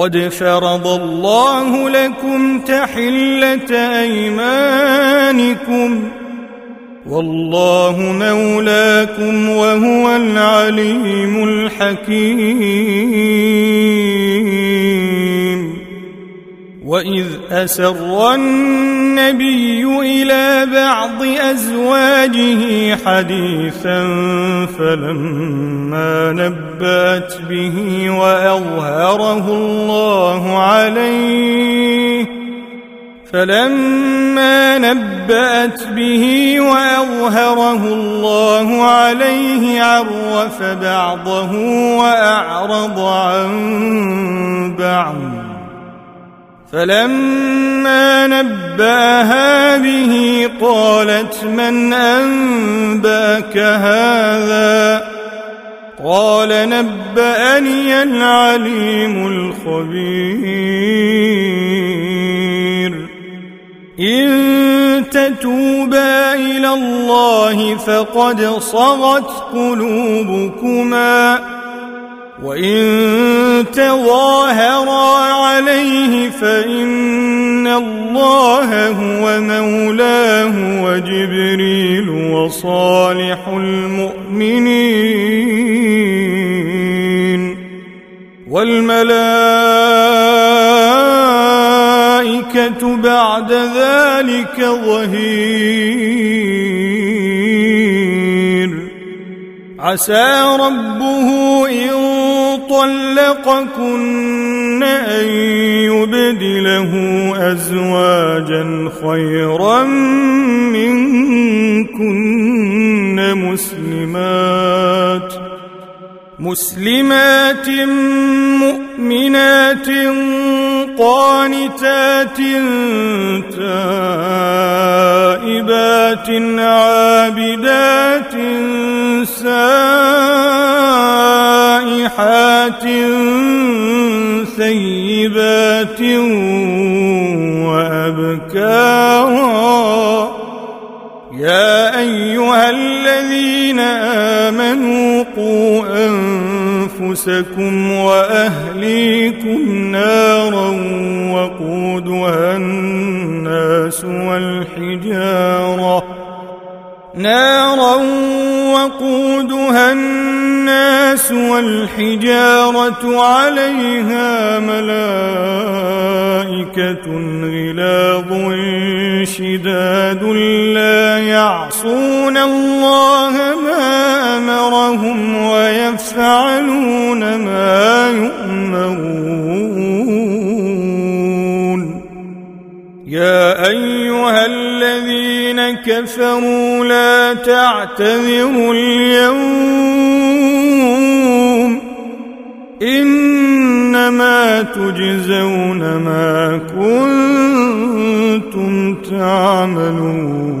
قد فرض الله لكم تحلة أيمانكم. والله مولاكم وهو العليم الحكيم. واذ اسر النبي إلى بعض ازواجه حديثا فلما نبات به واظهره الله عليه فلما نبأت به وأظهره الله عليه عرف بعضه وأعرض عن بعض فلما نباها به قالت من أنبأك هذا؟ قال نبأني العليم الخبير. إن تتوبا إلى الله فقد صغت قلوبكما. وإن تظاهرا عليه فإن الله هو مولاه وجبريل وصالح المؤمنين والملائكة بعد ذلك ظهير عسى ربه إن طلقكن أن يبدله أزواجا خيرا منكن مسلمات مسلمات مؤمنات قانتات تائبات عابدات سائحات ثيبات وأبكارا يا أيها الذين آمنوا قوا أنفسكم وأهليكم نارا وقودها الناس والحجارة نارا وقودها الناس والحجارة عليها ملائكة غلاظ شداد لا يعصون الله ما أمرهم ويفعلون ما يؤمرون. يا أيها كفروا لا تعتذروا اليوم إنما تجزون ما كنتم تعملون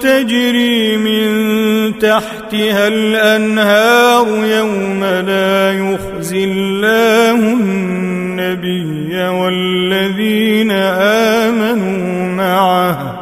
تجري من تحتها الأنهار يوم لا يخزي الله النبي والذين آمنوا معه.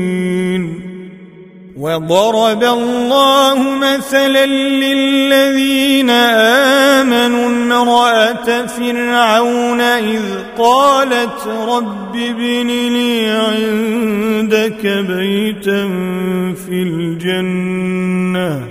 وضرب الله مثلا للذين آمنوا امرأة فرعون إذ قالت رب ابن لي عندك بيتا في الجنة.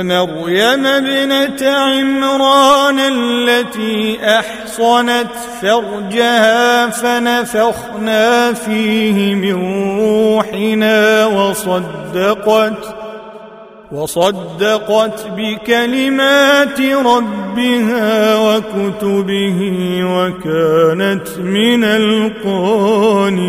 ومريم ابنة عمران التي أحصنت فرجها فنفخنا فيه من روحنا وصدقت وصدقت بكلمات ربها وكتبه وكانت من القانتين.